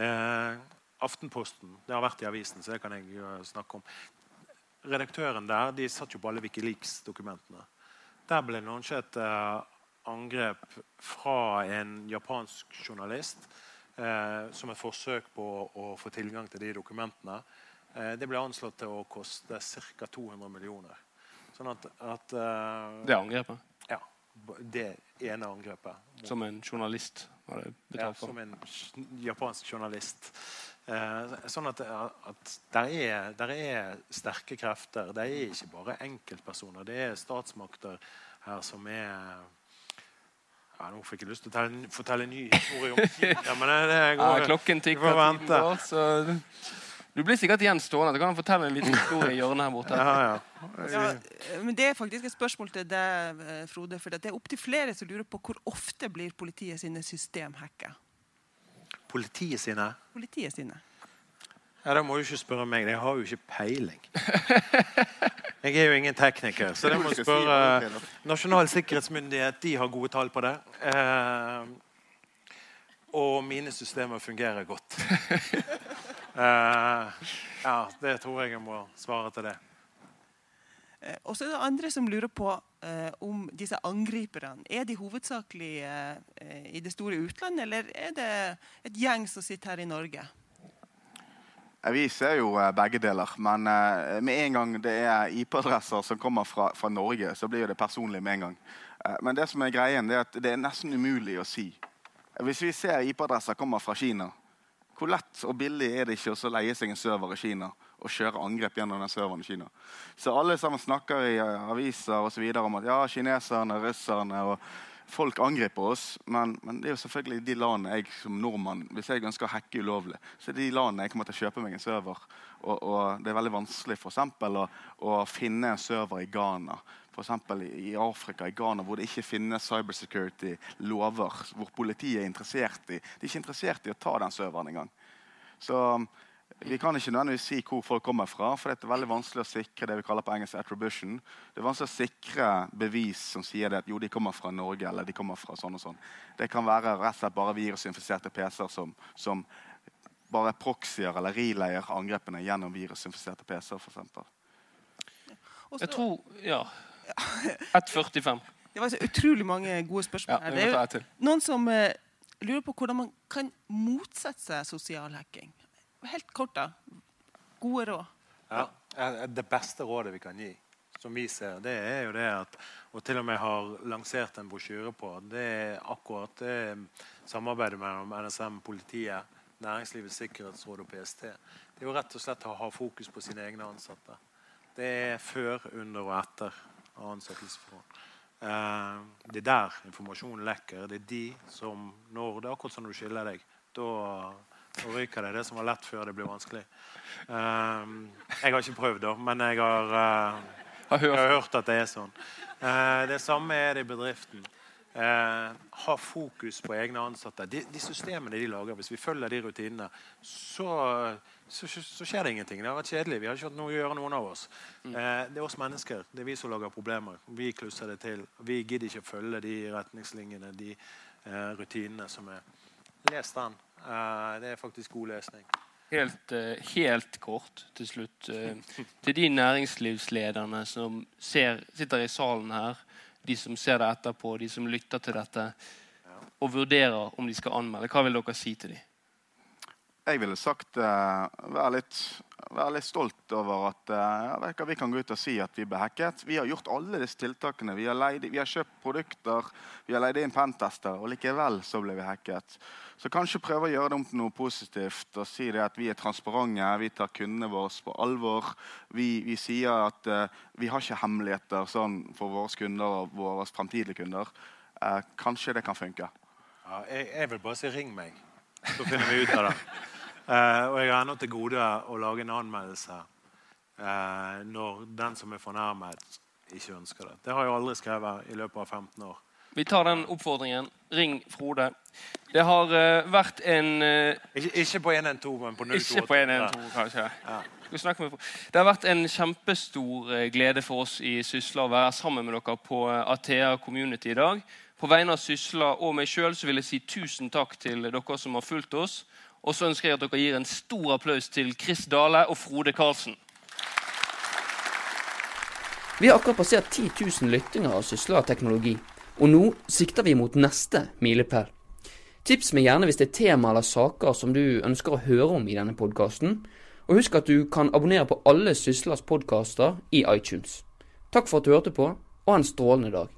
Eh, Aftenposten det har vært i avisen, så det kan jeg snakke om. Redaktøren der de satt jo på alle Wikileaks-dokumentene. Der ble det lansert eh, angrep fra en japansk journalist eh, som et forsøk på å få tilgang til de dokumentene. Eh, det ble anslått til å koste ca. 200 millioner. Sånn at, at eh, Det angrepet? Ja. Det ene angrepet. Som en journalist var det betalt for? Ja, som en japansk journalist. Eh, sånn at, at der, er, der, er, sterke krefter. Det er ikke bare enkeltpersoner. Det er statsmakter her som er ja, nå fikk jeg lyst til å fortelle, fortelle en ny historie om Kina, men det, går, ja, Klokken tikker. Går, så du blir sikkert igjen stående. Du kan fortelle en liten historie i hjørnet her borte. Ja, ja. ja, men Det er faktisk et spørsmål til deg, Frode. For det er opptil flere som lurer på hvor ofte blir politiet sine system hacka? Politiet sine? Politiet sine. Ja, Da må du ikke spørre meg. Jeg har jo ikke peiling. Jeg er jo ingen tekniker, så det må du spørre Nasjonal sikkerhetsmyndighet. De har gode tall på det. Eh, og mine systemer fungerer godt. eh, ja, det tror jeg jeg må svare til det. Eh, og så er det andre som lurer på eh, om disse angriperne er de hovedsakelig eh, i det store utlandet, eller er det et gjeng som sitter her i Norge? Vi ser jo eh, begge deler. Men eh, med en gang det er IP-adresser som kommer fra, fra, Norge, så blir det personlig med en gang. Eh, men det som er greien, det er at det er nesten umulig å si. Hvis vi ser IP-adresser kommer fra Kina, hvor lett og billig er det ikke å leie seg en server i Kina og kjøre angrep gjennom den serveren i Kina? Så alle sammen snakker i aviser og videre om at ja, kineserne, russerne og folk angriper oss, men, men, det er jo selvfølgelig de landene jeg som nordmann Hvis jeg ønsker å hacke ulovlig, så er det de landene jeg kommer til å kjøpe meg en server. Og, og det er veldig vanskelig for eksempel, å, å finne en server i Ghana. F.eks. i Afrika, i Ghana, hvor det ikke finnes cybersecurity-lover. Hvor politiet er interessert i De er ikke interessert i å ta den serveren engang. Så vi kan ikke nødvendigvis si hvor folk kommer fra, for det er veldig vanskelig å sikre det vi kaller på engelsk attribution. Det er vanskelig å sikre bevis som sier det at jo, de kommer fra Norge eller de kommer fra sånn og sånn. Det kan være rett og slett bare virusinfiserte PC-er som, som, bare proxier eller relayer angrepene gjennom virusinfiserte PC-er, f.eks. Jeg tror Ja. 1,45. Det var så utrolig mange gode spørsmål. Ja, det er jo noen som uh, lurer på hvordan man kan motsette seg sosial hacking. Helt kort, da. Gode råd. Ja, Det beste rådet vi kan gi, som vi ser, det er jo det at Og til og med har lansert en brosjyre på det er akkurat det samarbeidet mellom NSM, politiet, Næringslivets sikkerhetsråd og PST. Det er jo rett og slett å ha fokus på sine egne ansatte. Det er før, under og etter ansettelsesforhold. Eh, det er der informasjonen lekker. Det er de som når Det er akkurat som når du skiller deg. Da og ryker det. Det som var lett før det blir vanskelig. Um, jeg har ikke prøvd, da, men jeg har, uh, har. Jeg har hørt. at det er sånn. Uh, det samme er det i bedriften. Uh, ha fokus på egne ansatte. De, de, systemene de lager, Hvis vi følger de rutinene, så, så, så, skjer det ingenting. Det har vært kjedelig. Vi har ikke hatt noe å gjøre, noen av oss. Mm. det er oss mennesker. Det er vi som lager problemer. Vi klusser det til. Vi gidder ikke følge de retningslinjene, de rutinene som er Les den. Uh, det er faktisk god lesning. helt, eh, helt kort til slutt. eh, til de næringslivslederne som ser, sitter i salen her, de som ser det etterpå, de som lytter til dette, og vurderer om de skal anmelde. Hva vil dere si til dem? Jeg ville sagt uh, være, litt, vær, litt stolt over at uh, vi kan gå ut og si at vi ble hacket. Vi har gjort alle disse tiltakene. Vi har, leid, vi har kjøpt produkter, vi har leid inn pentester, og likevel så ble vi hacket. Så kanskje prøve å gjøre det om til noe positivt og si det at vi er transparente, vi tar kundene våre på alvor. Vi, vi sier at uh, vi har ikke hemmeligheter sånn, for våre kunder og våre fremtidige kunder. kanskje det kan funke. Ja, jeg, jeg vil bare si 'ring meg', så finner vi ut av det. Uh, og jeg har ennå til gode å lage en anmeldelse uh, når den som er fornærmet, ikke ønsker det. Det har jeg aldri skrevet i løpet av 15 år. Vi tar den oppfordringen. Ring Frode. Det har uh, vært en ikke, ikke, på 112, men på 028. Ikke på 112, kanskje. Ja. Det har vært en kjempestor glede for oss i Sysla å være sammen med dere på Athea Community i dag. På vegne av Sysla og meg sjøl vil jeg si tusen takk til dere som har fulgt oss. Og så ønsker jeg at dere gir en stor applaus til Chris Dale og Frode Karlsen. Vi har akkurat passert 10 000 lyttinger av Sysla teknologi, og nå sikter vi mot neste milepæl. Tips meg gjerne hvis det er tema eller saker som du ønsker å høre om i denne podkasten. Og husk at du kan abonnere på alle Syslas podkaster i iTunes. Takk for at du hørte på, og ha en strålende dag.